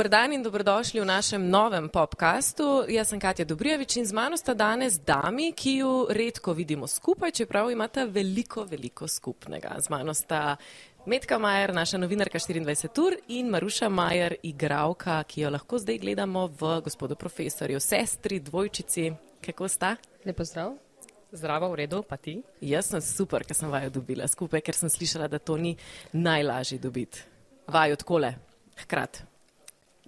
Dober dan in dobrodošli v našem novem podkastu. Jaz sem Katja Dobrijevič in z mano sta danes dami, ki ju redko vidimo skupaj, čeprav imata veliko, veliko skupnega. Z mano sta Metka Majer, naša novinarka 24 ur in Maruša Majer, igravka, ki jo lahko zdaj gledamo v gospodu profesorju, sestri, dvojčici. Kako sta? Lepo zdrav. Zdravo, v redu, pa ti? Jaz sem super, ker sem vaju dobila skupaj, ker sem slišala, da to ni najlažje dobiti. Vaju takole, hkrati.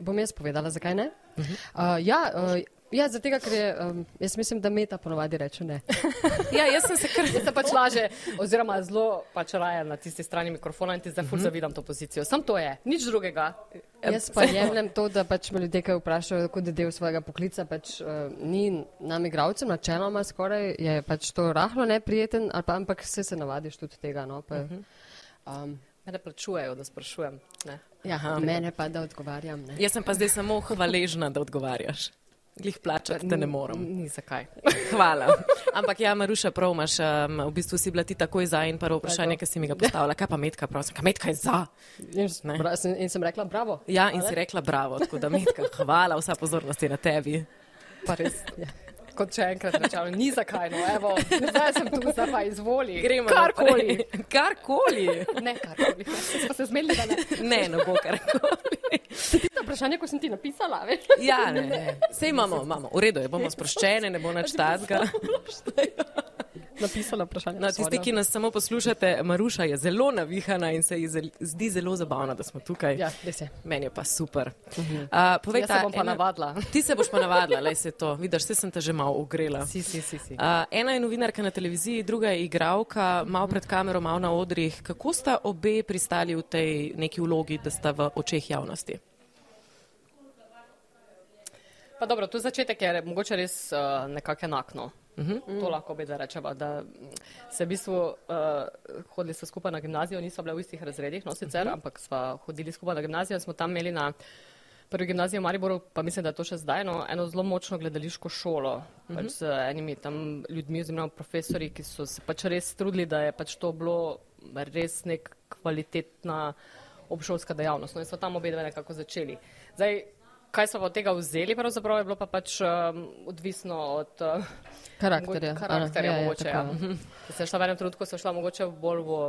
Bom jaz povedala, zakaj ne? Uh -huh. uh, ja, uh, ja, zato, ker je, um, jaz mislim, da meta ponovadi reče ne. ja, jaz sem se kar. Jaz se pač laže, oziroma zelo pač raje na tisti strani mikrofona in ti zdaj uh -huh. zavidam to pozicijo. Sam to je, nič drugega. Jaz pa jemljem to, da pač me ljudje kaj vprašajo, kot del svojega poklica pač uh, ni nam igravcem, načeloma skoraj je pač to rahlo neprijeten, pa, ampak se se navadiš tudi tega. No, pa, uh -huh. um, Mene plačujejo, da sprašujem. Ne. Ja, Aha, mene pa, da odgovarjam. Ne. Jaz sem pa zdaj samo hvaležna, da odgovarjaš. Glih plačati te ne morem. Ni zakaj. Hvala. Ampak ja, Maruša, prav imaš, um, v bistvu si bila ti takoj za in prvo vprašanje, ki si mi ga postavila. Kaj pa metka, prosim, kaj metka je za? Bra, in sem rekla bravo. Ja, in si rekla bravo, tako da metka, hvala, vsa pozornost je na tebi. Pa res. Ja kot če enkrat rečem, ni zakaj, no, evo, zdaj sem tu, zdaj pa izvoli. Gremo karkoli. Karkoli. Ne, karkoli. Smo se zmedli, da ne. Ne, no bo karkoli. Ti to vprašanje, ko sem ti napisala, veš? Ja, ne, ne. Sej imamo, imamo. V redu je, bomo sproščene, ne bo nič tazga napisala vprašanje. No, tisti, ki nas samo poslušate, Maruša je zelo navihana in se ji zdi zelo zabavna, da smo tukaj. Ja, res je. Meni je pa super. Uh -huh. uh, povej, ta, bom pa ena, navadila. Ti se boš pa navadila, le se to. Vidiš, se sem te že malo ugrela. Si, si, si, si. Uh, ena je novinarka na televiziji, druga je igravka, malo pred kamero, malo na odrih. Kako sta obe pristali v tej neki vlogi, da sta v očeh javnosti? Pa dobro, tu začetek je mogoče res uh, nekako enakno. Uh -huh. To lahko bi da rečeva, da se v bistvu uh, hodili so skupaj na gimnazijo, niso bile v istih razredih, no sicer, uh -huh. ampak smo hodili skupaj na gimnazijo, smo tam imeli na prvi gimnaziji v Mariboru, pa mislim, da je to še zdaj, no, eno zelo močno gledališko šolo, uh -huh. pač z enimi tam ljudmi oziroma profesori, ki so se pač res trudili, da je pač to bilo res nek kvalitetna obšolska dejavnost. No in so tam obe nekako začeli. Zdaj, kaj so od tega vzeli, pravzaprav je bilo pa pač um, odvisno od uh, karakterja. karakterja Ana, mogoče, ja, ja. Se šla v enem trenutku, so šla mogoče bolj v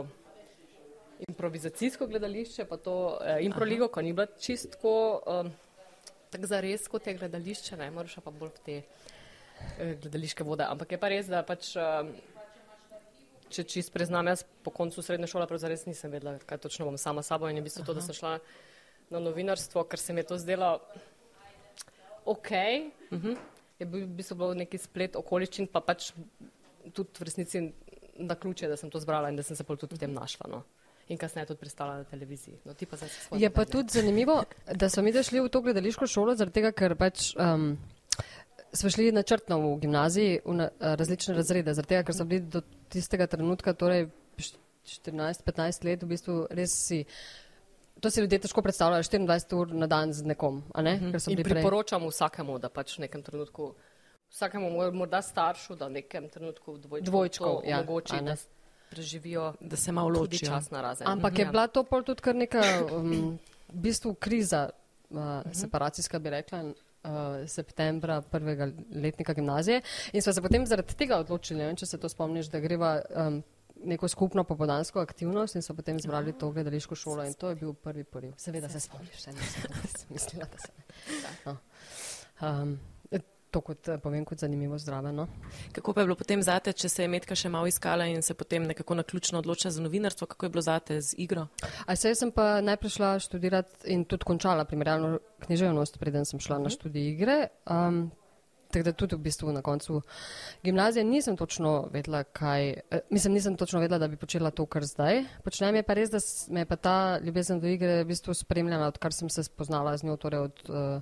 improvizacijsko gledališče, pa to eh, improligo, ko ni bilo čistko um, tako zares kot je gledališče, ne moraš pa bolj v te eh, gledališke vode. Ampak je pa res, da pač. Um, Če čist priznam, jaz po koncu srednje šole pravzaprav res nisem vedela, kaj točno bom sama sabo in je v bistvu to, da sem šla na novinarstvo, ker se mi je to zdelo ok. Uh -huh. Je bil v bistvu neki splet okoliščin, pa pač tudi v resnici na ključe, da sem to zbrala in da sem se pol tudi v tem našla. No. In kasneje tudi pristala na televiziji. No, pa je pa tudi zanimivo, da smo mi šli v to gledališko šolo, zaradi tega, ker pač. Um, Smo šli načrtno v gimnaziji v na, različne razrede, zaradi tega, ker so bili do tistega trenutka, torej 14-15 let, v bistvu res si To si ljudje težko predstavljajo, 24 ur na dan z nekom. Ne? Uh -huh. Priporočam vsakemu, da pač v nekem trenutku, vsakemu morda staršu, da v nekem trenutku dvojčkov, dvojčkov ja, omogoči, da preživijo, da se malo loči čas na razen. Ampak je ja. bila to pol tudi kar neka um, v bistvu kriza, uh, uh -huh. separacijska bi rekla. Uh, septembra prvega letnika gimnazije in smo se potem zaradi tega odločili, ne, če se to spomniš, da greva um, neko skupno popodansko aktivnost in so potem zbrali to gledališko šolo in to je bil prvi poriv. Seveda se spomniš, se nisem mislila, da se ne. No. Um, to kot eh, povem kot zanimivo zdrave. No. Kako pa je bilo potem zate, če se je Metka še malo iskala in se potem nekako naključno odločila za novinarstvo, kako je bilo zate z igro? A se sem pa najprej šla študirati in tudi končala primerjalno književnost, preden sem šla uh -huh. na mhm. študij igre. Um, Tako da tudi v bistvu na koncu gimnazije nisem točno vedela, kaj, eh, mislim, nisem točno vedela, da bi počela to, kar zdaj. Počnem je pa res, da me je pa ta ljubezen do igre v bistvu spremljala, odkar sem se spoznala z njo, torej od uh,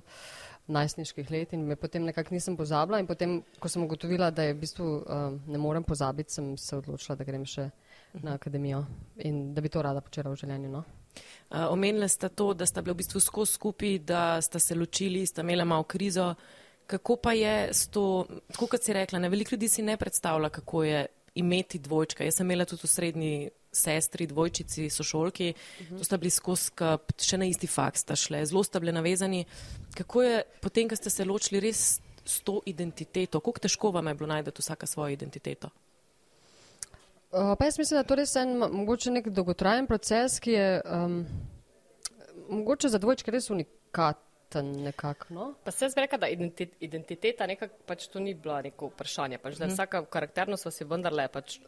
najstniških let in me potem nekako nisem pozabila in potem, ko sem ugotovila, da je v bistvu uh, ne morem pozabiti, sem se odločila, da grem še na akademijo in da bi to rada počela v življenju. No? Uh, omenila sta to, da sta bili v bistvu skozi skupaj, da sta se ločili, sta imela malo krizo. Kako pa je s to, tako kot si rekla, ne veliko ljudi si ne predstavlja, kako je imeti dvojčka. Jaz sem imela tudi v srednji sestri, dvojčici, sošolki, uh -huh. to sta bili skozi, še na isti faks sta šle, zelo sta bili navezani. Kako je potem, ko ste se ločili res s to identiteto, kako težko vam je bilo najti vsaka svojo identiteto? Uh, pa jaz mislim, da to res en mogoče nek dolgotrajen proces, ki je um, mogoče za dvojčke res unikaten nekako. No? Pa se jaz bi rekla, da identiteta nekako pač to ni bila neko vprašanje, pač, da mm. vsaka karakternost vas je vendarle pač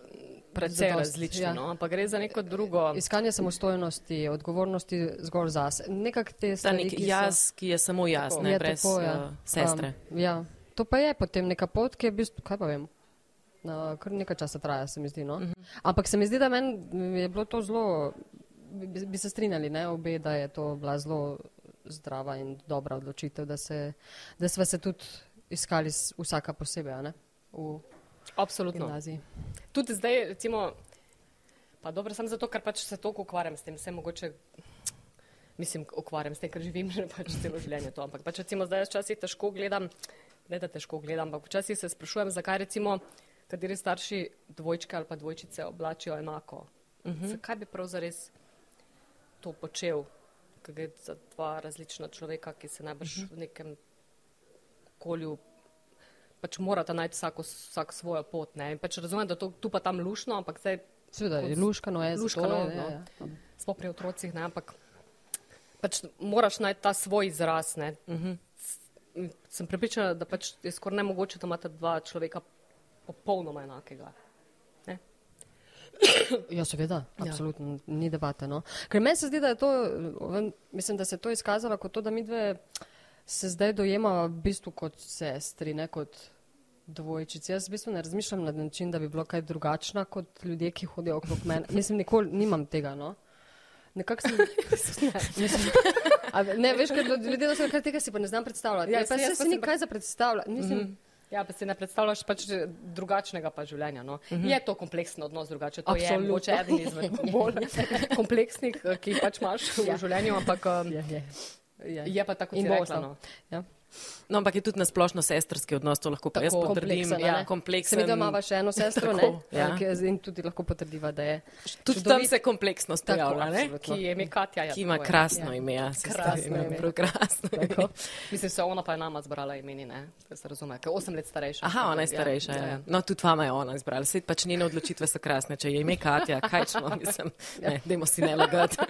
precej različna, ja. no? ampak gre za neko drugo. Iskanje samostojnosti, odgovornosti zgolj zase. Nekak te stvari. Nek jaz, so... ki je samo jaz, tako, ne brez tako, ja. uh, sestre. Um, ja. To pa je potem neka pot, ki je v bistvu, kaj pa vem. No, kar nekaj časa traja, se mi zdi. No? Uh mhm. -huh. Ampak se mi zdi, da meni je bilo to zelo, bi, bi se strinjali, ne, obe, da je to bila zelo zdrava in dobra odločitev, da, se, da smo se tudi iskali vsaka posebej. Absolutno. Gimnaziji. Tudi zdaj, recimo, pa dobro, sem zato, ker pač se toliko ukvarjam s tem, vse mogoče, mislim, ukvarjam s tem, ker živim že pač celo življenje to, ampak pač recimo zdaj včasih težko gledam, ne da težko gledam, ampak včasih se sprašujem, zakaj recimo, kateri starši dvojčke ali pa dvojčice oblačijo enako. Uh mhm. -huh. Zakaj bi prav zares to počel, ker gre za dva različna človeka, ki se najbrž uh mhm. -huh. v nekem okolju pač morata najti vsako, vsak svojo pot. Pač razumem, da to tu pa tam lušno, ampak zdaj. Seveda je luškano, je luškano. Je, no. ja. Smo pri otrocih, ne, ampak pač moraš najti ta svoj izraz. Uh mhm. -huh. Sem pripričana, da pač je skoraj nemogoče, da imata dva človeka popolnoma enakega. Ja, seveda, ja. absolutno, ja. ni debate. No. Ker meni se zdi, da je to, mislim, da se je to izkazalo kot to, da mi dve se zdaj dojemamo v bistvu kot sestri, ne kot dvojčici. Jaz v bistvu ne razmišljam na način, da bi bilo kaj drugačna kot ljudje, ki hodijo okrog mene. Mislim, nikoli nimam tega. No? Nekako sem. ne, mislim, ne, veš, kaj ljudje so kar tega si pa ne znam predstavljati. Ja, pa se ni kaj za predstavljati. Mislim, mm -hmm. Ja, pa si ne predstavljaš pač drugačnega pa življenja. No. Uh -huh. Je to kompleksni odnos drugače. To Absolutno. je mogoče eden izmed bolj kompleksnih, ki jih pač imaš v ja. življenju, ampak um, je, je. Je. je pa tako in bo ostalo. Ja. No, ampak je tudi na splošno sestrski odnos, to lahko pa jaz potrdim. Kompleksen, ja, kompleksen. Se mi doma še eno sestro, ne? Ja. In tudi lahko potrdiva, da je. Tudi tam se kompleksnost pojavlja, ne? Ki je ime Katja. Ja, ki ima krasno ja. ime, ja. Krasno ime. Prav krasno ime. Mislim, se ona pa je nama zbrala imeni, ne? Da se razume, ker osem let starejša. Aha, ona je ja, starejša, ja. ja. No, tudi vama je ona zbrala. Svet pač njene odločitve so krasne, če je ime Katja, kaj čemo, mislim, ne, dajmo si ne lagati.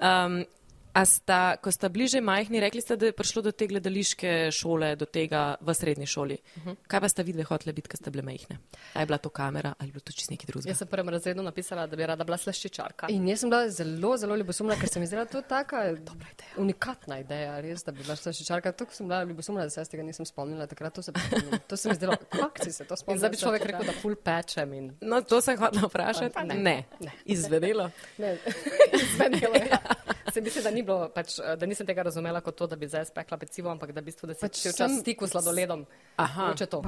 Um, A sta, ko sta bliže majhni, rekli ste, da je prišlo do te gledališke šole, do tega v srednji šoli. Uh -huh. Kaj pa sta vidve hotele biti, ko sta bile majhne? Ali je bila to kamera ali je bilo to čist nekaj drugega? Jaz sem prvem razredu napisala, da bi rada bila sleščičarka. In jaz sem bila zelo, zelo ljubosumna, ker se mi zdela to taka dobra ideja. Unikatna ideja, res, da bi bila sleščičarka. Tako sem bila ljubosumna, da se tega nisem spomnila. Takrat to se, to se mi zdelo, kako si se to spomnila. Zdaj bi človek rekel, da full pečem. In... No, to sem hotela vprašati. Ne. ne. ne. Izvedelo. Ne. Izvedelo, ja. Se mislim, da, ni bilo, pač, da nisem tega razumela kot to, da bi zdaj spekla pecivo, ampak da, bistvu, da si pač včasih v stiku s sladoledom.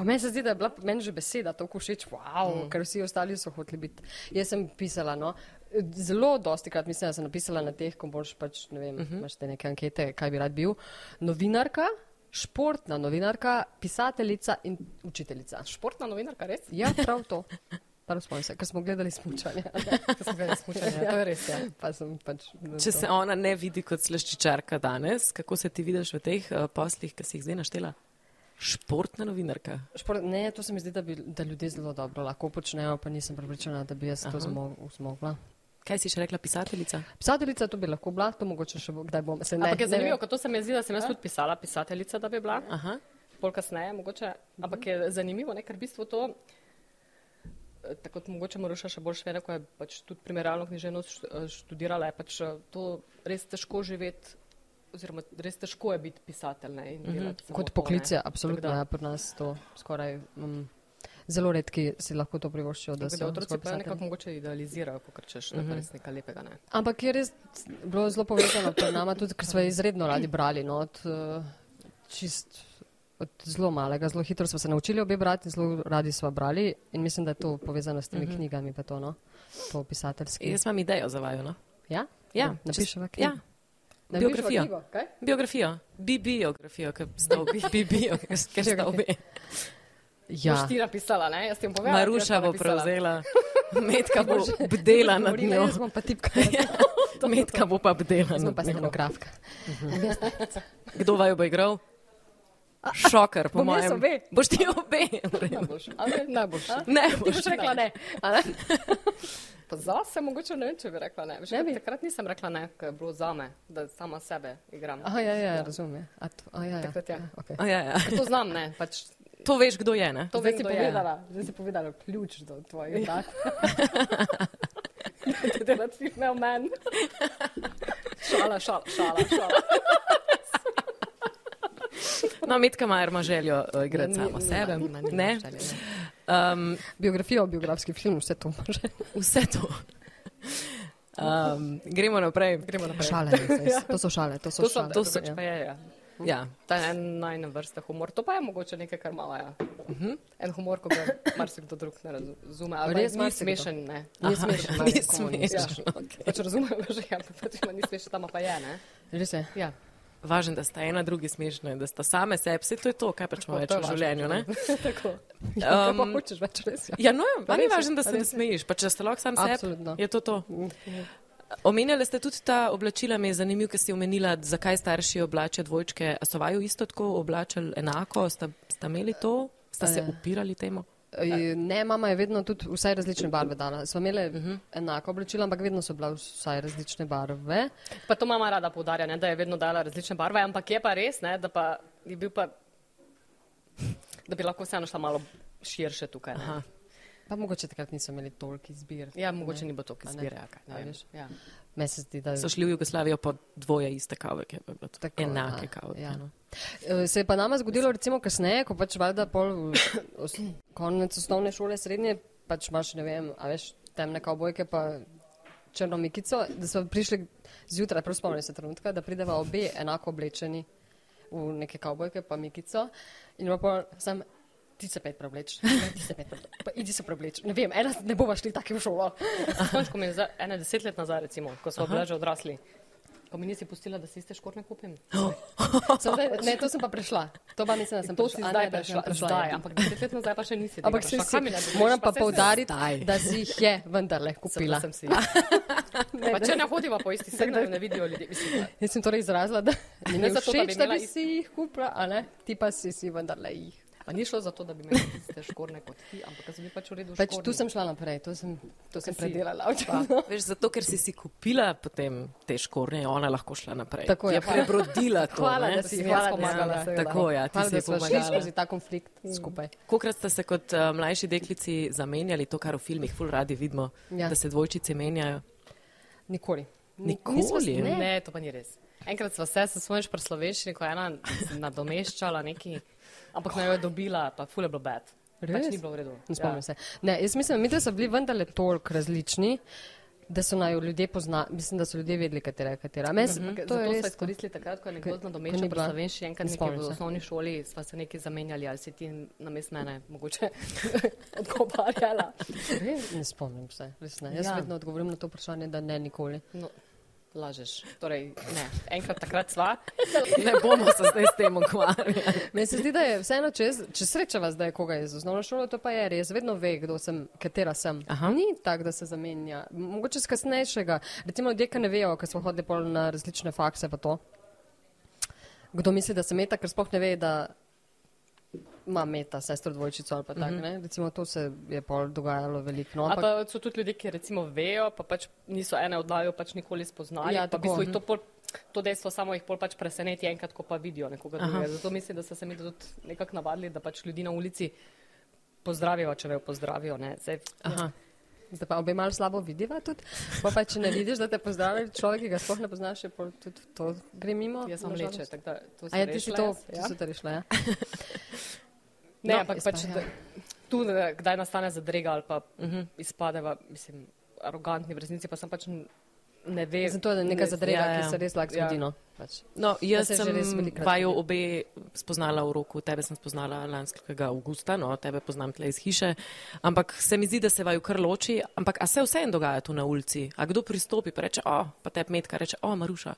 Meni se zdi, da je bila meni že beseda tako všeč, wow, mm. ker vsi ostali so hoteli biti. Jaz sem pisala, no, zelo dosti krat mislim, da sem napisala na teh, ko boš pač, ne vem, uh mhm. -huh. imaš te neke ankete, kaj bi rad bil. Novinarka. Športna novinarka, pisateljica in učiteljica. Športna novinarka, res? Ja, prav to. Prvo spomnim se, ker smo gledali smučanje. gledali smučanje. Ja. To je res. Ja. Pa pač, Če se ona ne vidi kot sleščičarka danes, kako se ti vidiš v teh uh, poslih, ki si jih zdaj naštela? Športna novinarka. Šport, ne, to se mi zdi, da, bi, da ljudje zelo dobro lahko počnejo, pa nisem pripričana, da bi jaz Aha. to zmogla. Kaj si še rekla, pisateljica? Pisateljica, to bi lahko bila, to mogoče še bo, kdaj bom. Se ne, ampak je zanimivo, kot to se mi zdi, da sem jaz tudi pisala pisateljica, da bi bila. Aha. Pol kasneje, mogoče. Ampak je zanimivo, ne, ker v bistvu to tako kot mogoče Maruša še bolj šveda, ko je pač tudi primerjalno književnost eh, študirala, je pač eh, to res težko živeti. Oziroma, res težko je biti pisatelj. Ne, mm -hmm. Kot poklice, absolutno. Ja, pri nas to skoraj. Um, Zelo redki si lahko to privoščijo. Da se otroci pa nekako mogoče idealizirajo, ko rečeš, da je mhm. res nekaj lepega. Ne. Ampak je res bilo zelo povezano pri nama, tudi ker smo izredno radi brali. No, od, uh, čist, od zelo malega, zelo hitro smo se naučili obe brati, zelo radi smo brali in mislim, da je to povezano s temi uh mhm. -huh. knjigami, pa to, no, po pisateljski. Jaz imam idejo za vaju, no? Ja? Ja, napišem knjigo. Ja. Biografijo. Biografijo. Bi biografijo, ker obi. Bi biografijo, ker obi. Ja. Boš ti napisala, ne? Jaz ti bom povedala. Maruša bo prevzela, Metka bo bdela nad njo. Jaz bom pa tipka. Metka bo pa bdela Jaz bom nad pa njo. stenografka. Kdo vaju bo igral? Šoker, po mojem. obe. Boš ti obe. Najboljši. A ne, najboljši. Ne, Ti boš boš rekla ne. a ne? Pa zase mogoče ne vem, če bi rekla ne. Veš, Ne bi. Takrat nisem rekla ne, ker je bilo zame, da sama sebe igram. Aha, ja, ja, razumem. A to- a ja, ja. Takrat ja. Okay. A Ja, ja. Ker To znam, ne. Pač To veš, kdo je, ne? to Zdaj vem, si kdo je. povedala. Zdaj si povedala ključ do tvojih dat. Da ti ne o meni. Šala, šala, šala, šala. No, Metka Majer ima željo uh, igrati samo sebe. nima- nima Ne? želje, Um, Biografijo, biografski film, vse to može. vse to. Um, gremo naprej. Gremo naprej. Šale, res, to so šale, to so To so, šale. to so, pa je, ja. Ja. Ta je en najna vrsta humor. To pa je mogoče nekaj, kar malo je. Uh -huh. En humor, ko ga marsikdo drug ne razume. Ali ni marsikdo. smešen, ne. Ni smešno. Ni smešno. Okay. Pač razumejo ga že, ampak pač ima ni smešen, tam pa je, ne. Res je. Ja. Važno, da sta ena drugi smešni, da sta same sebi. Vse to je to, kaj pač To- ima to več v življenju. Ne? Tako. Ja, kaj pa Um, hočeš več res? Ja. Ja, no, pa ni važno, da se ne res je. smejiš, pa če ste lahko sam sebi, Absolutno. je to to. Omenjali ste tudi ta oblačila, mi je zanimivo, ker si omenila, zakaj starši oblačijo dvojčke. A so vaju isto tako oblačili enako? Sta, sta imeli to? Sta se Eh. upirali temu? Ne, mama je vedno tudi vsaj različne barve dala. Smo imeli uh -huh. enako oblačila, ampak vedno so bila vsaj različne barve. Pa to mama rada poudarja, ne, da je vedno dala različne barve, ampak je pa res, ne, da pa je bil pa, da bi lahko vseeno šla malo širše tukaj. Ne. Pa mogoče takrat niso imeli toliko izbir. Ja, mogoče ni bilo toliko A ne. izbire. ja, kaj, ne. Ja. Zdi, da So šli v Jugoslavijo po dvoje iste kave, ki je bilo Tako, enake ja, kave. ja. no. Eh, Se je pa nama zgodilo recimo kasneje, ko pač valjda pol os, konec osnovne šole, srednje, pač imaš, ne vem, a veš, temne kavbojke pa črno mikico, da smo prišli zjutraj, prav spomnim se trenutka, da prideva obe enako oblečeni v neke kavbojke pa mikico in pa sem, ti se pet preobleč, ne, ti se pet preobleč, pa idi se preobleč, ne vem, ena ne bova šli tako v šolo. Mi je za, ene deset let nazaj, recimo, ko smo bili že odrasli, ko mi nisi pustila, da si iste škorne kupim. Zdaj, ne, to sem pa prešla, to pa mislim, da sem To si prešla. Zdaj ne, sem prešla, zdaj, ja. ampak deset let nazaj pa še nisi. Ampak si, prešla. si, ne moram pa saj se- povdariti, zdaj. da si jih je vendarle kupila. Sem si. Pa če ne hodiva po isti sedi, ne vidijo ljudi. Mislim, Jaz sem torej izrazila, da mi Ne je zato, da bi všeč, da bi si jih kupila, a ne, ti pa si si vendarle jih. Pa ni šlo za to, da bi imeli iste škorne kot ti, ampak da bili pač v redu. Pač škornji. tu sem šla naprej, to sem, to sem si- predelala. Veš, zato, ker si si kupila potem te škornje, je ona lahko šla naprej. Tako je. je prebrodila to. Hvala, ne? da si si hvala, jaz da si- pomagala, ja. Tako, ja, ti Hvala, si da smo šli pomagala. skozi ta konflikt skupaj. Kolikrat ste se kot uh, mlajši deklici zamenjali, to, kar v filmih ful radi vidimo, Ja. da se dvojčice menjajo? Nikoli. Ni- Nikoli? s- Ne. Ne. to pa ni res. Enkrat sva se, spomniš pri slovenščini, ko je ena nadomeščala neki, ampak naj jo je dobila, pa ful je bilo bad. Pač ni bilo v redu. Ne spomnim se. Ne, jaz mislim, mi so bili vendarle toliko različni, da so naj ljudje poznali, mislim, da so ljudje vedeli, katera je katera. Mes, Mhm. to Zato je smo res. izkoristili takrat, ko je nekdo nadomeščal ni pri bila- slovenščini, enkrat ne nekaj v osnovni šoli, sva se nekaj zamenjali, ali si ti namest mene mogoče odgovarjala. Ne spomnim se, res ne. Jaz Ja. vedno odgovorim na to vprašanje, da ne nikoli. No, lažeš. Torej, ne. Enkrat takrat sva. Ne bomo se zdaj s tem ukvarjali. Meni se zdi, da je vseeno, če, jaz- če srečava zdaj koga iz osnovne šole, to pa je res, vedno ve, kdo sem, katera sem. Aha. Ni tako, da se zamenja. Mogoče z kasnejšega. Recimo ljudje, ki ne vejo, ker smo hodili pol na različne fakse pa to. Kdo misli, da sem meta, ker sploh ne ve, da ima meta sestro dvojčico ali pa tako, ne. Recimo to se je pol dogajalo veliko. No, ampak, pa so tudi ljudje, ki recimo vejo, pa pač niso ene od naju pač nikoli spoznali. Ja, pa v bistvu to, pol, to dejstvo samo jih pol pač preseneti enkrat, ko pa vidijo nekoga drugega. Zato mislim, da so se mi tudi nekako navadili, da pač ljudi na ulici pozdravijo, če vejo pozdravijo. Ne. Zdaj, Aha. Zdaj pa obe malo slabo vidiva tudi. Pa, pa če ne vidiš, da te pozdravi človek, ki ga sploh ne poznaš, je pol tudi to gre mimo. Jaz sem leče, tako da to A ja, ti si to, ja. to rešila, ja? Ne, No, ampak jaz pač, pa, ja. da, tu, da, kdaj nastane zadrega ali pa uh -huh. izpadeva, mislim, arogantni v resnici, pa sem pač ne ve. Zato je neka ne- zadrega, ja, ja. ki se res lahko Ja. zgodi. No. Pač. No, jaz sem vaju zgodi. obe spoznala v roku, tebe sem spoznala lanskega avgusta, no, tebe poznam tle iz hiše, ampak se mi zdi, da se vaju kar loči, ampak a se vseeno dogaja tu na ulici? A kdo pristopi pa reče, o, pa te metka reče, o, Maruša.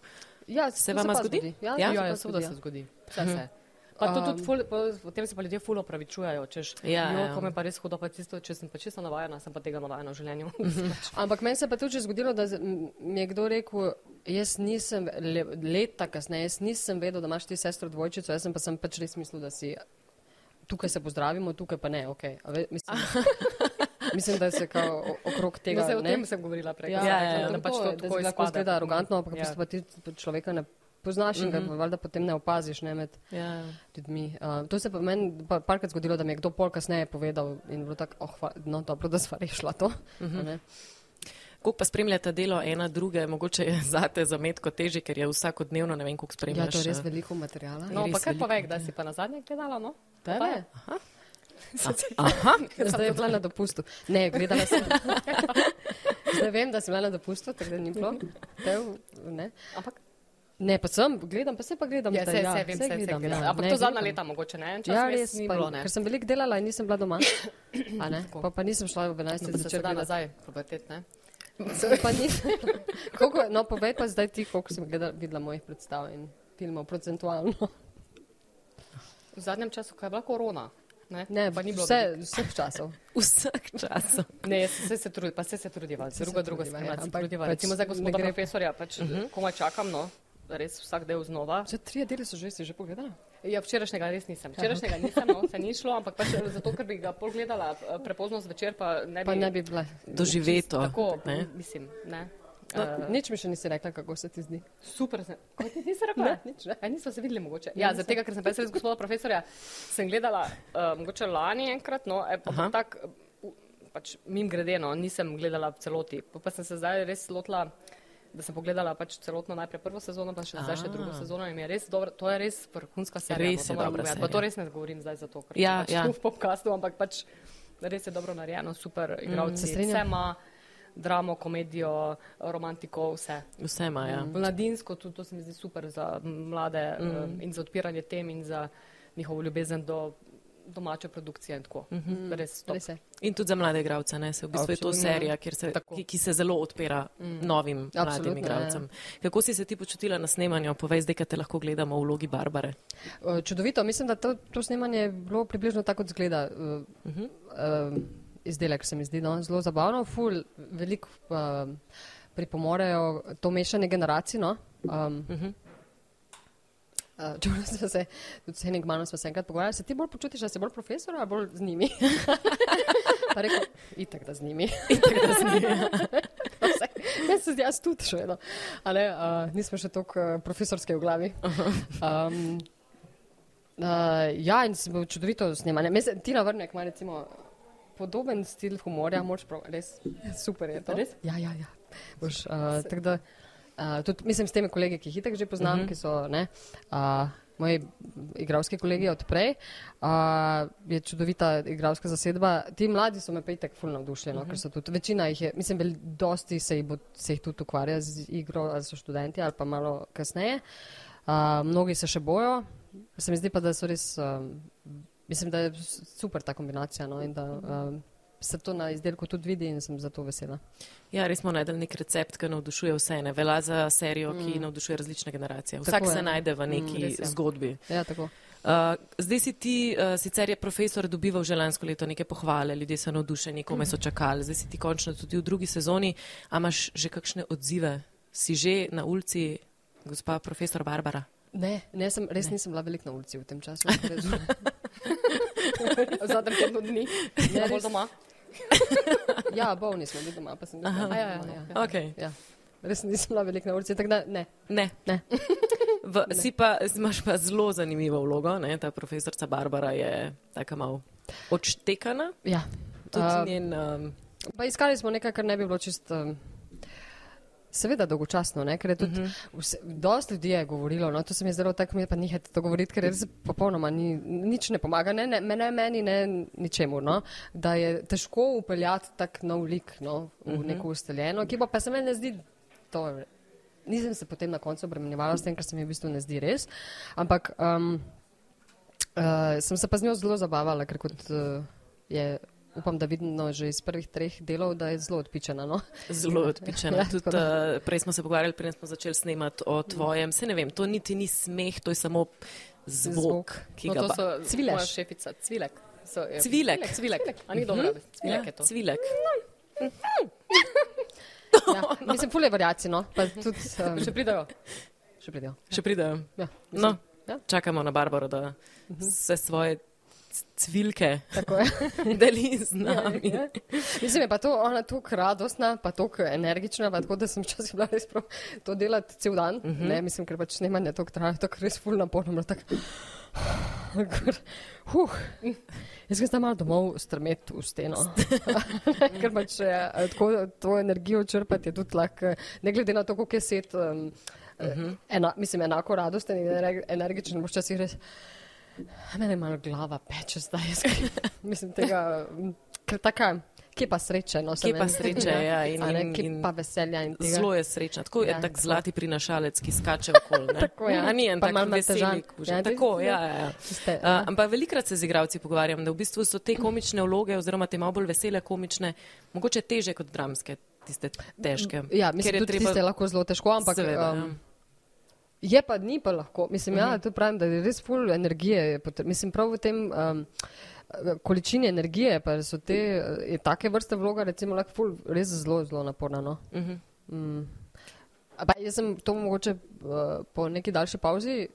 Ja, Se to vama pa zgodi? Ja, Ja? to se Ja, pa ja, seveda zgodi, se ja. zgodi. Vse se. Pa to tudi ful, po, tem se pa ljudje ful opravičujejo, češ, Ja, jo, ja. ko me pa res hudo, pa tisto, če sem pa čisto navajena, sem pa tega navajena v življenju. Ampak meni se pa tudi zgodilo, da mi je kdo rekel, jaz nisem le, leta kasneje, jaz nisem vedel, da imaš ti sestro dvojčico, jaz sem pa sem pač res mislil, da si tukaj se pozdravimo, tukaj pa ne, ok. Ve, mislim, mislim, da se kao okrog tega. No, zdaj, o ne? tem sem govorila prej. Ja, ko sem ja, rekla, ja, da pač to da tako lahko izpade. izgleda arogantno, ampak Ja. ja. pa ti človeka ne poznaš in ga Mhm. pa valjda potem ne opaziš ne, med Ja. ljudmi. Uh, to se pa meni pa parkrat zgodilo, da mi je kdo pol kasneje povedal in bilo tako, oh, hva, no dobro, da sva rešila to. A ne. Koliko pa spremljate delo ena druge, mogoče je zate za metko težje, ker je vsakodnevno, ne vem, koliko Ja, spremljaš. to je res veliko materijala. No, pa kaj veliko, povej, da si pa na zadnje gledala, no? Tebe? Aha, Zdaj je bila na dopustu. Ne, gledala sem. Zdaj vem, da sem bila na dopustu, tako da ni bilo. Tev, ne. Ampak, ne, pa sem, gledam, pa se pa gledam. ja, se, se, vem, se, se, gledam, gledam. ja. Ampak to zadnja leta mogoče, ne? En čas Ja, res, ni pa, bilo, ne? ker sem veliko delala in nisem bila doma. A ne, pa, pa nisem šla v 11. Pa se zvečer sedaj gledat. nazaj, pubertet, ne? Pa nisem. Koliko, no, povej pa zdaj ti, koliko sem gledala, videla mojih predstav in filmov procentualno. V zadnjem času, ko je bila korona, ne? Ne, pa ni bilo. vse, vseh časov. vsak čas. Ne, se, se trudi, pa se se trudiva, Se se drugo, drugo trudiva, ja, se pač Recimo ne gospoda profesorja, pač komaj čakam, no, res vsak del znova. Že tri dele so že, si že pogledala? Ja, včerajšnjega res nisem. Včerajšnjega nisem, no, se ni šlo, ampak pač zato, ker bi ga pol gledala eh, prepozno zvečer, pa ne bi. Pa ne bi bila. Doživeto. Tako, ne? mislim, ne. No, Uh, nič mi še nisi rekla, kako se ti zdi. super, sem. Kaj ti nisi rekla? Ne, nič, ne. A nismo se videli mogoče. Ja, zaradi tega, ker sem jaz res gospoda profesorja, sem gledala uh, mogoče lani enkrat, no, e, pa tak, pač mim grede, no, nisem gledala v celoti. Pa, pa sem se zdaj res lotila, da sem pogledala pač celotno najprej prvo sezono, pa še zdaj še drugo sezono in je res dobro, to je res vrhunska serija. Res no, to je dobra povedati. Pa to res ne govorim zdaj zato, ker Ja, sem pač ja. tu v podkastu, ampak pač res je dobro narejeno, super igravci, se mm, vse ima, dramo, komedijo, romantiko, vse. Vse ima, ja. Mladinsko, tudi to se mi zdi super za mlade mm. um, in za odpiranje tem in za njihovo ljubezen do domače produkcije in tako. Mm -hmm. Res top. Res je. In tudi za mlade igralce, ne? Se v bistvu je to Absolutno. serija, kjer se, Tako. ki, ki se zelo odpira mm. novim mladim Absolutno, igralcem. Kako si se ti počutila na snemanju? Povej zdaj, kaj te lahko gledamo v vlogi Barbare. Čudovito, mislim, da to, to snemanje je bilo približno tako, kot zgleda. Uh, Mhm. -huh. uh, izdelek se mi zdi no, zelo zabavno, ful, veliko uh, pripomorejo to mešanje generacij. No? Um, uh Mhm. -huh. Uh, Čeprav smo se, tudi s Henigmanom smo se enkrat pogovarjali, se ti bolj počutiš, da si bolj profesor ali bolj z njimi? pa rekel, itak da z njimi. itak da z njimi. Jaz se zdi, jaz tudi še vedno. Ale, uh, nismo še toliko uh, profesorske v glavi. Um, uh, ja, in se bo čudovito snemanje. Mislim, Tina Vrnek ima recimo podoben stil humorja, moč prav, res super je to. Res? Ja, ja, ja. Boš, uh, tako da, uh, tudi, mislim, s temi kolegi, ki jih itak že poznam, uh -huh. ki so ne, uh, moji igralski kolegi od prej, uh, je čudovita igralska zasedba. Ti mladi so me pa itak fulno navdušeni, uh -huh. ker so tudi, večina jih je, mislim, vel, dosti se jih, bo, se jih tudi ukvarja z igro, ali so študenti ali pa malo kasneje. Uh, mnogi se še bojo, se mi zdi pa, da so res, um, mislim, da je super ta kombinacija no, in da um, se to na izdelku tudi vidi in sem zato vesela. Ja, res smo najdel nek recept, ki navdušuje vse. Ne? Velja za serijo, ki mm. navdušuje različne generacije. Vsak Tako je. se najde v neki res je. zgodbi. Ja, tako. Uh, zdaj si ti, uh, sicer je profesor dobival že lansko leto neke pohvale, ljudje so navdušeni, kome so čakali, zdaj si ti končno tudi v drugi sezoni. A imaš že kakšne odzive? Si že na ulici, gospa profesor Barbara? Ne, ne sem, res ne. nisem bila veliko na ulici v tem času. Zadnjem tednu dni, ne bolj doma. ja, bolni smo bili doma, pa sem bila. Aha. doma, ja, ja, ja. no. Okay. ja. Res nisem bila veliko na ulici, tako da ne. Ne. Ne. V, si pa, imaš pa zelo zanimivo vlogo, ne? ta profesorica Barbara je taka malo odštekana. Ja. Tudi Uh, njen, um, Pa iskali smo nekaj, kar ne bi bilo čist. Um, Seveda dolgočasno, ne? ker je tudi uh -huh. vse, dosti ljudi je govorilo, no to se mi je zdelo tako, mi pa nihajte to govoriti, ker res popolnoma ni, nič ne pomaga, ne, ne, ne meni, ne ničemu, no? da je težko upeljati tak nov lik no? v uh -huh. neko ustaljeno, ki pa, pa se meni ne zdi to. Nisem se potem na koncu obremenjevala s tem, ker se mi v bistvu ne zdi res, ampak um, uh, sem se pa z njo zelo zabavala, ker kot uh, je. Upam, da vidno že iz prvih treh delov, da je zelo odpičena. No? zelo odpičena. Ja, Tudi, uh, prej smo se pogovarjali, preden smo začeli snemati o tvojem. Se ne vem, to niti ni smeh, to je samo zvok, Zvok. ki No, ga so Cvileš. moja šefica, cvilek. So, je, Cvilek. Cvilek, cvilek. A ni dobro, cvilek Ja, je to. cvilek. Ja, mislim, ful je variacij, no. Pa tudi, um, Še pridajo. še pridejo. Še pridejo. Ja, No, Ja. čakamo na Barbaro, da vse svoje c- cvilke tako je. deli z nami. Ja. Mislim, je pa to ona tako radostna, pa tako energična, pa tako, da sem včasih bila res prav to delati cel dan. Uh -huh. Ne, mislim, ker pač snemanje tako traja, tako res ful naporno. Tak, huh. Jaz grem zdaj malo domov strmeti v steno. ker pač eh, tako to energijo črpati je tudi lahko, ne glede na to, koliko je set. Um, uh -huh. ena, mislim, enako radosten in ener- energičen, boš včasih res. Mene je malo glava peče zdaj, mislim tega, ker taka, kje pa sreče, no, Kje pa sreče, ja, in- A ne, in- kje in pa veselja in tega. Zelo je srečna, tako je Ja, ja, tak tako. zlati prinašalec, ki skače okoli. Tako, ja. A ni en Pa tak malo kuža. Ja, Tako, ja, ja. ja. Tiste, Uh, ampak velikrat se z igravci pogovarjam, da v bistvu so te komične vloge oziroma te malo bolj vesele komične, mogoče teže kot dramske, tiste težke. Ja, Ker mislim, je tudi treba... tiste je lahko zelo težko, ampak Seveda, um, ja. Je pa ni pa lahko. Mislim, ja, to pravim, da je res full energije. Mislim, prav v tem um, količini energije, pa so te, eh, je take vrste vloga, recimo, lahko full res zelo, zelo naporna. No? Mhm. Mm. A Pa jaz sem to mogoče uh, po neki daljši pauzi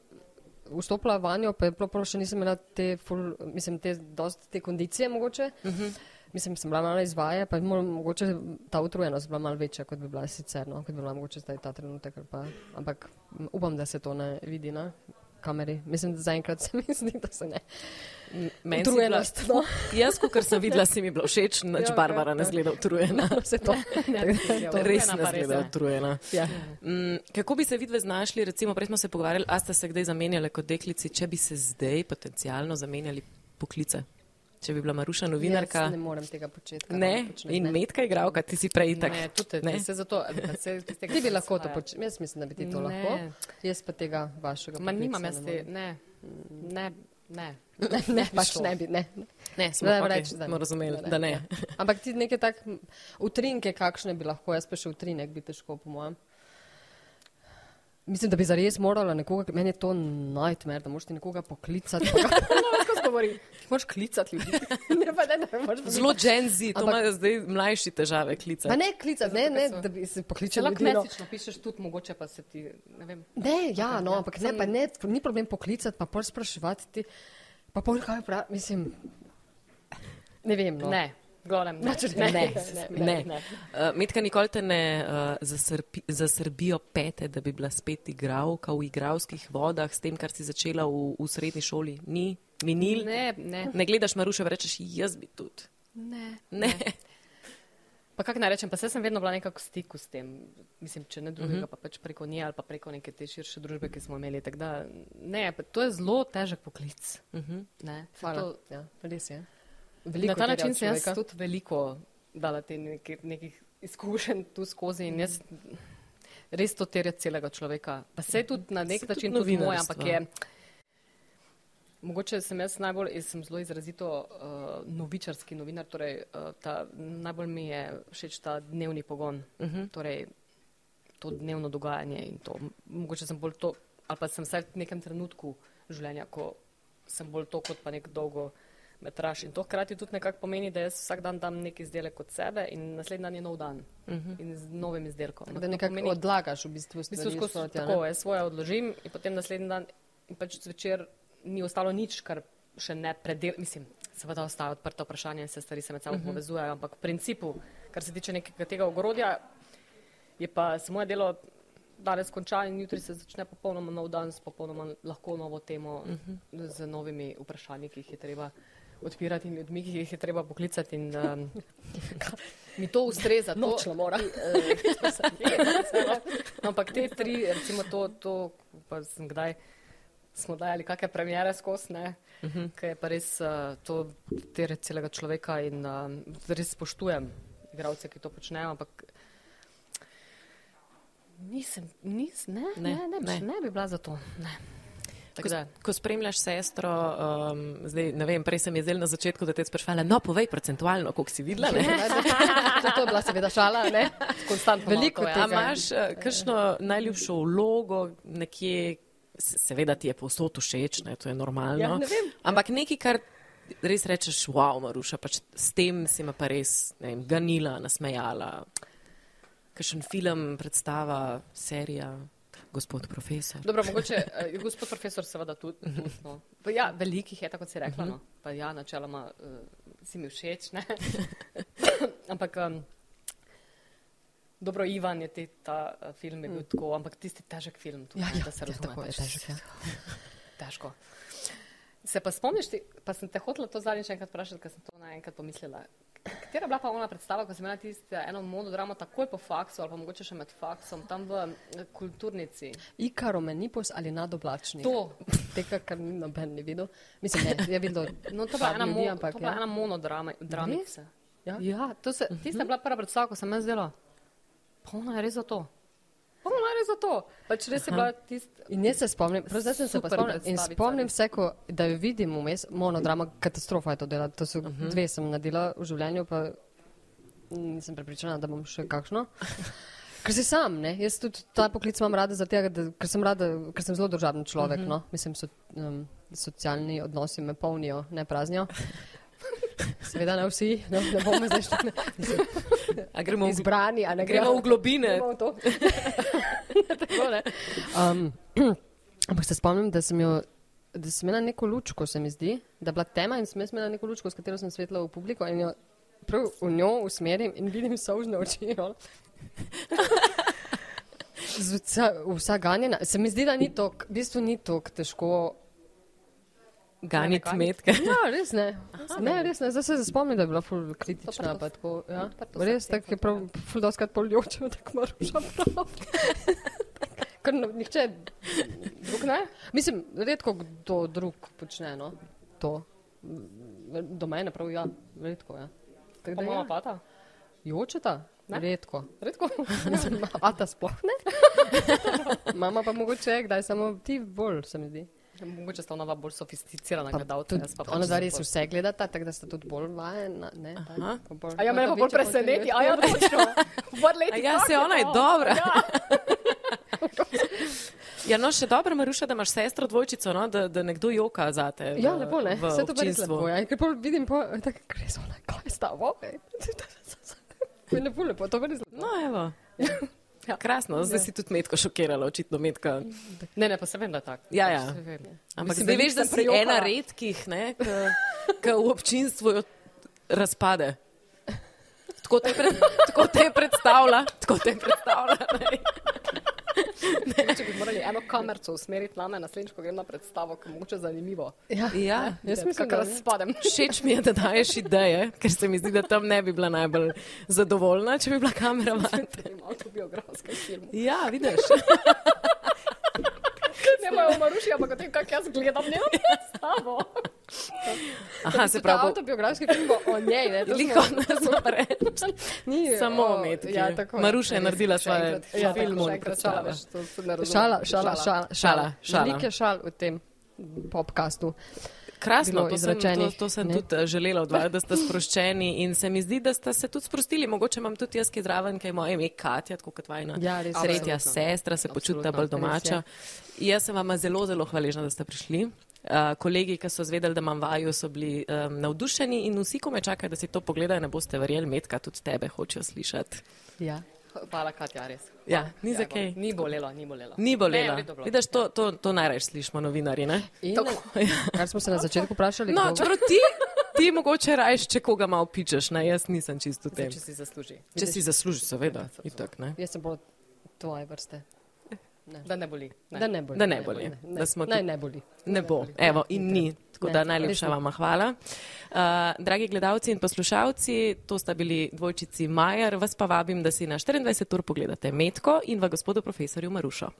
vstopila vanjo, pa je prav, prav še nisem imela te, ful, mislim, te, dost te kondicije mogoče. Uh -huh. Mislim, sem bila malo izvaja, pa je mo- mogoče ta utrujenost bila malo večja, kot bi bila sicer, no, kot bi bila mogoče zdaj ta trenutek. Pa, ampak upam, da se to ne vidi na kameri. Mislim, da zaenkrat se mi zdi, da se ne. Meni Utrujenost, bila- no. Jaz, kot sem videla, si mi bila všeč, nič Ja, Barbara ok, ne ja. zgleda utrujena. Vse to. Ja, To res ne zgleda ne. utrujena. Ja. Mm, kako bi se vidve znašli, recimo, prej smo se pogovarjali, a ste se kdaj zamenjali kot deklici, če bi se zdaj potencialno zamenjali poklice? Če bi bila Maruša novinarka, Jaz ne morem tega početi. ne, počne, in ne. metka igralka, ti si prej tak. Ne, tudi Ne. ne. Se zato, da se tistega Ti bi lahko to izvaja. počel. Jaz mislim, da bi ti to Ne. lahko. Jaz pa tega vašega. Ma nimam jaz ne te, ne, ne, ne. Ne, ne, bi pač ne bi. Ne. Ne, smo, Ne, okay, reči, da ne. smo razumeli, da ne. Ja. Ampak ti neke tak utrinke, kakšne bi lahko, jaz pa še utrinek bi težko, po mojem. Mislim, da bi zares morala nekoga, meni je to nightmare, da moraš ti nekoga poklicati. Pa govori? Moraš klicati ljudi. ne, pa ne, da me moraš Zelo Gen Z, to imajo zdaj mlajši težave Pa klicati. ne klicati, ne, ne, da bi se Če pokličali. lahko no. mesično pišeš, tudi mogoče pa se ti, ne vem. Ne, ja, no, Ja, ampak ne, pa ne, ni problem poklicati, pa pol spraševati ti, pa pol kaj pravi, mislim, ne vem, no. Ne, glavnem, ne. Ne, ne, ne, Ne. ne, ne. Uh, Metka, nikoli te ne uh, zasrpi, zasrbijo pete, da bi bila spet igralka v igralskih vodah s tem, kar si začela v, v srednji šoli. Ni, minil. Ne, Ne, ne, ne gledaš Maruša, rečeš, jaz bi tudi. ne. Ne. Pa kako naj rečem, pa sem vedno bila nekako v stiku s tem, mislim, če ne drugega, uh -huh. pa pač preko nje ali pa preko neke te širše družbe, ki smo imeli. Da, ne, pa to je zelo težek poklic. Uh -huh. ne, saj Hvala. to, Ja, res je. Na Veliko ta terja način sem jaz tudi veliko dala te neke, nekih izkušenj tu skozi in jaz res to terja celega človeka. Pa se tudi na nek Saj način tudi tudi moj, ampak je. Mogoče sem jaz najbolj, jaz sem zelo izrazito uh, novičarski novinar, torej uh, ta, najbolj mi je všeč ta dnevni pogon, uh -huh. torej to dnevno dogajanje in to. Mogoče sem bolj to, ali pa sem vsaj v nekem trenutku življenja, ko sem bolj to kot pa nek dolgo metraž. In to hkrati tudi nekako pomeni, da jaz vsak dan dam nek izdelek od sebe in naslednji dan je nov dan uh -huh. in z novim izdelkom. Ampak Da nekako pomeni- odlagaš v bistvu v bistvu stvari. skozi sproti, a ne? tako, jaz svoje odložim in potem naslednji dan in pač zvečer ni ostalo nič, kar še ne predel, mislim, seveda ostaja odprto vprašanje in se stvari se med sabo uh -huh. povezujejo, ampak v principu, kar se tiče nekega tega ogrodja, je pa se moje delo danes konča in jutri se začne popolnoma nov dan s popolnoma lahko novo temo, uh -huh. z novimi vprašanji, ki jih je treba odpirati in ljudmi, ki jih je treba poklicati in um, mi to ustreza. To, Nočla mora. No, ampak te tri, recimo to, to pa sem kdaj smo dajali kakšne premjere skozi, ne, uh -huh. ker je pa res uh, to tere celega človeka in uh, res spoštujem igralce, ki to počnejo, ampak nisem, nis, ne, Ne, ne, ne, ne, ne. ne, ne bi bila za to. Ne. Ko, Tako da, ko spremljaš sestro, um, zdaj ne vem, prej sem je zdaj na začetku, da te sprašvala, no povej procentualno, koliko si videla. To, je bila seveda šala, ne? konstantno Veliko je. A imaš uh, kakšno najljubšo vlogo nekje, se- seveda ti je povsod všeč, ne, to je normalno. Ja, ne vem. Ampak nekaj, kar res rečeš, wow, Maruša, pač s tem si me pa res vem, ganila, nasmejala. Kakšen film, predstava, serija, gospod profesor. Dobro, mogoče uh, gospod profesor seveda tudi. Mhm. tudi, No. Pa Ja, velikih je, tako si rekla. No. Pa ja, načeloma uh, si mi všeč. ampak um, dobro, Ivan je ti, ta uh, film je bil tako, ampak tisti težek film. Tudi, Ja, ja, da se ja, razume. pač težek, ja. Težko. Se pa spomniš, ti, pa sem te hotela to zadnjič enkrat vprašati, ker sem to naenkrat pomislila. Katera je bila pa ona predstava, ko si imela tisto eno monodramo takoj po faksu ali pa mogoče še med faksom, tam v eh, kulturnici? Ikaro menipus ali nadoblačnik. To. Tega, kar ni noben ni videl. Mislim, ne, je videl. No, to je bila ena, ljudi, mo ampak to bila ja. ena monodrama. Ja? Ja, to se, tista je bila prva predstava, ko sem jaz zdela. Pa ona je res za to. Res za to. Pač res je bila tista. In jaz se spomnim, prav zdaj sem se pa spomnil in spomnim se, ko, da jo vidim vmes, monodrama, katastrofa je to dela. To so uh -huh. dve sem naredila v življenju, pa nisem prepričana, da bom še kakšno. Ker si sam, ne? Jaz tudi ta poklic imam rada, zaradi tega, da, ker, sem rada, ker sem zelo državni človek. Uh -huh. no? Mislim, so, um, socialni odnosi me polnijo, ne praznijo. Seveda ne vsi, no, ne bomo zdaj šli A gremo v, izbrani, a ne gremo v globine. Gremo v to. Tako, um, ampak se spomnim, da sem, jo, da sem imela neko lučko, se mi zdi, da je bila tema in sem imela neko lučko, s katero sem svetla v publiko in jo prav v njo usmerim in vidim solzne oči. no. Vsa, ganjena. Se mi zdi, da ni to, v bistvu ni to težko. Ganiti. metke. Ja, res ne. Ne, res ne. Zdaj se spomnim, da je bila ful kritična. Pa Tako, ja. Res tako je prav, ful doskrat poljoče, tako moraš prav. Ker nihče drug ne. Mislim, redko kdo drug počne no, to. Do mene prav, ja, redko, ja. Tako da mama ja. pata? Jočeta? Ne? Redko. Redko. Mislim, A ta sploh ne? Mama pa mogoče, kdaj samo ti bolj, se mi zdi. Mogoče sta ona bolj sofisticirana gledalca. tudi jaz pa pač Ona dva sem res bolj- vse gledata, tako da sta tudi bolj vajena. Ne, tak, bolj- A ja, mene pa bolj večje preseneti. potrebe. A ja, točno. A ja, se ona je dobra. Ja, no, še dobro, Maruša, da imaš sestro dvojčico, no, da, da nekdo joka za te. Ja, lepo, ne? v Vse to pa res lepo. Ja. Ker pol vidim, po, tako, res ona, kaj je stavo? Je lepo, lepo, to pa res lepo. No, evo. Ja. Krasno, zdaj si tudi Metko šokirala, očitno Metka. Ne, ne, pa se vem, da tako. Ja, Pač ja. se vem. Ampak Mislim, zdaj veš, da si prejokala. ena redkih, ki v občinstvu jo razpade. Tako te, pred, tako te predstavlja, tako te predstavlja. Ne? Če bi morali eno kamerco usmeriti name, naslednjič, ko grem na predstavo, ki je mogoče zanimivo. Ja, Ja, jaz mislim, da razpadem. všeč mi je, da daješ ideje, ker se mi zdi, da tam ne bi bila najbolj zadovoljna, če bi bila kamera ven. Avtobiografske filme. Ja, vidiš. Ne bojo maruši, ampak o tem, kako jaz gledam njeno predstavo. Aha, se pravi, avtobiografski film o njej, ne? Liko ne smo reči. Ni, Samo o, Metki. Ja, tako. Maruša je naredila svoje ja, film tako, še in enkrat šala. Šala, šala, šala. Šala, šala. Veliko je šal v tem podkastu. Krasno, to sem, to, to sem ne? tudi eh, želela od vas, da ste sproščeni in se mi zdi, da ste se tudi sprostili. Mogoče imam tudi jaz, ki je zraven, kaj moje ime Katja, tako kot vajna Ja, res, tretja absolutno. sestra, se Absolutno, bolj domača. Jaz sem vam zelo, zelo hvaležna, da ste prišli. Uh, kolegi, ki so zvedeli, da imam vaju, so bili um, navdušeni in vsi, ko me čakajo, da si to pogledajo, ne boste verjeli, Metka, tudi tebe hočejo slišati. Ja. Hvala, Katja, res. Ja, ni za kaj. Ni bolelo, ni bolelo. Ni Ne, bolelo. v redu bilo. Vidiš, to, to, to najraje slišimo novinari, ne? In, Tako. kar smo se na začetku vprašali, No, čeprav ti, ti mogoče rajš, če koga malo pičeš, ne, jaz nisem čisto v tem. Če si zasluži. Če si zaslužiš, seveda, itak, ne. jaz sem bolj tvoje vrste. Da ne boli. Ne. Da ne boli. Da ne boli. Ne, Da smo Naj tudi- ne boli. Ne bo, evo, in ni. Tako da najlepša ne. vama hvala. Uh, dragi gledalci in poslušalci, to sta bili dvojčici Majer, vas pa vabim, da si na 24 ur pogledate Metko in v gospodu profesorju Marušo.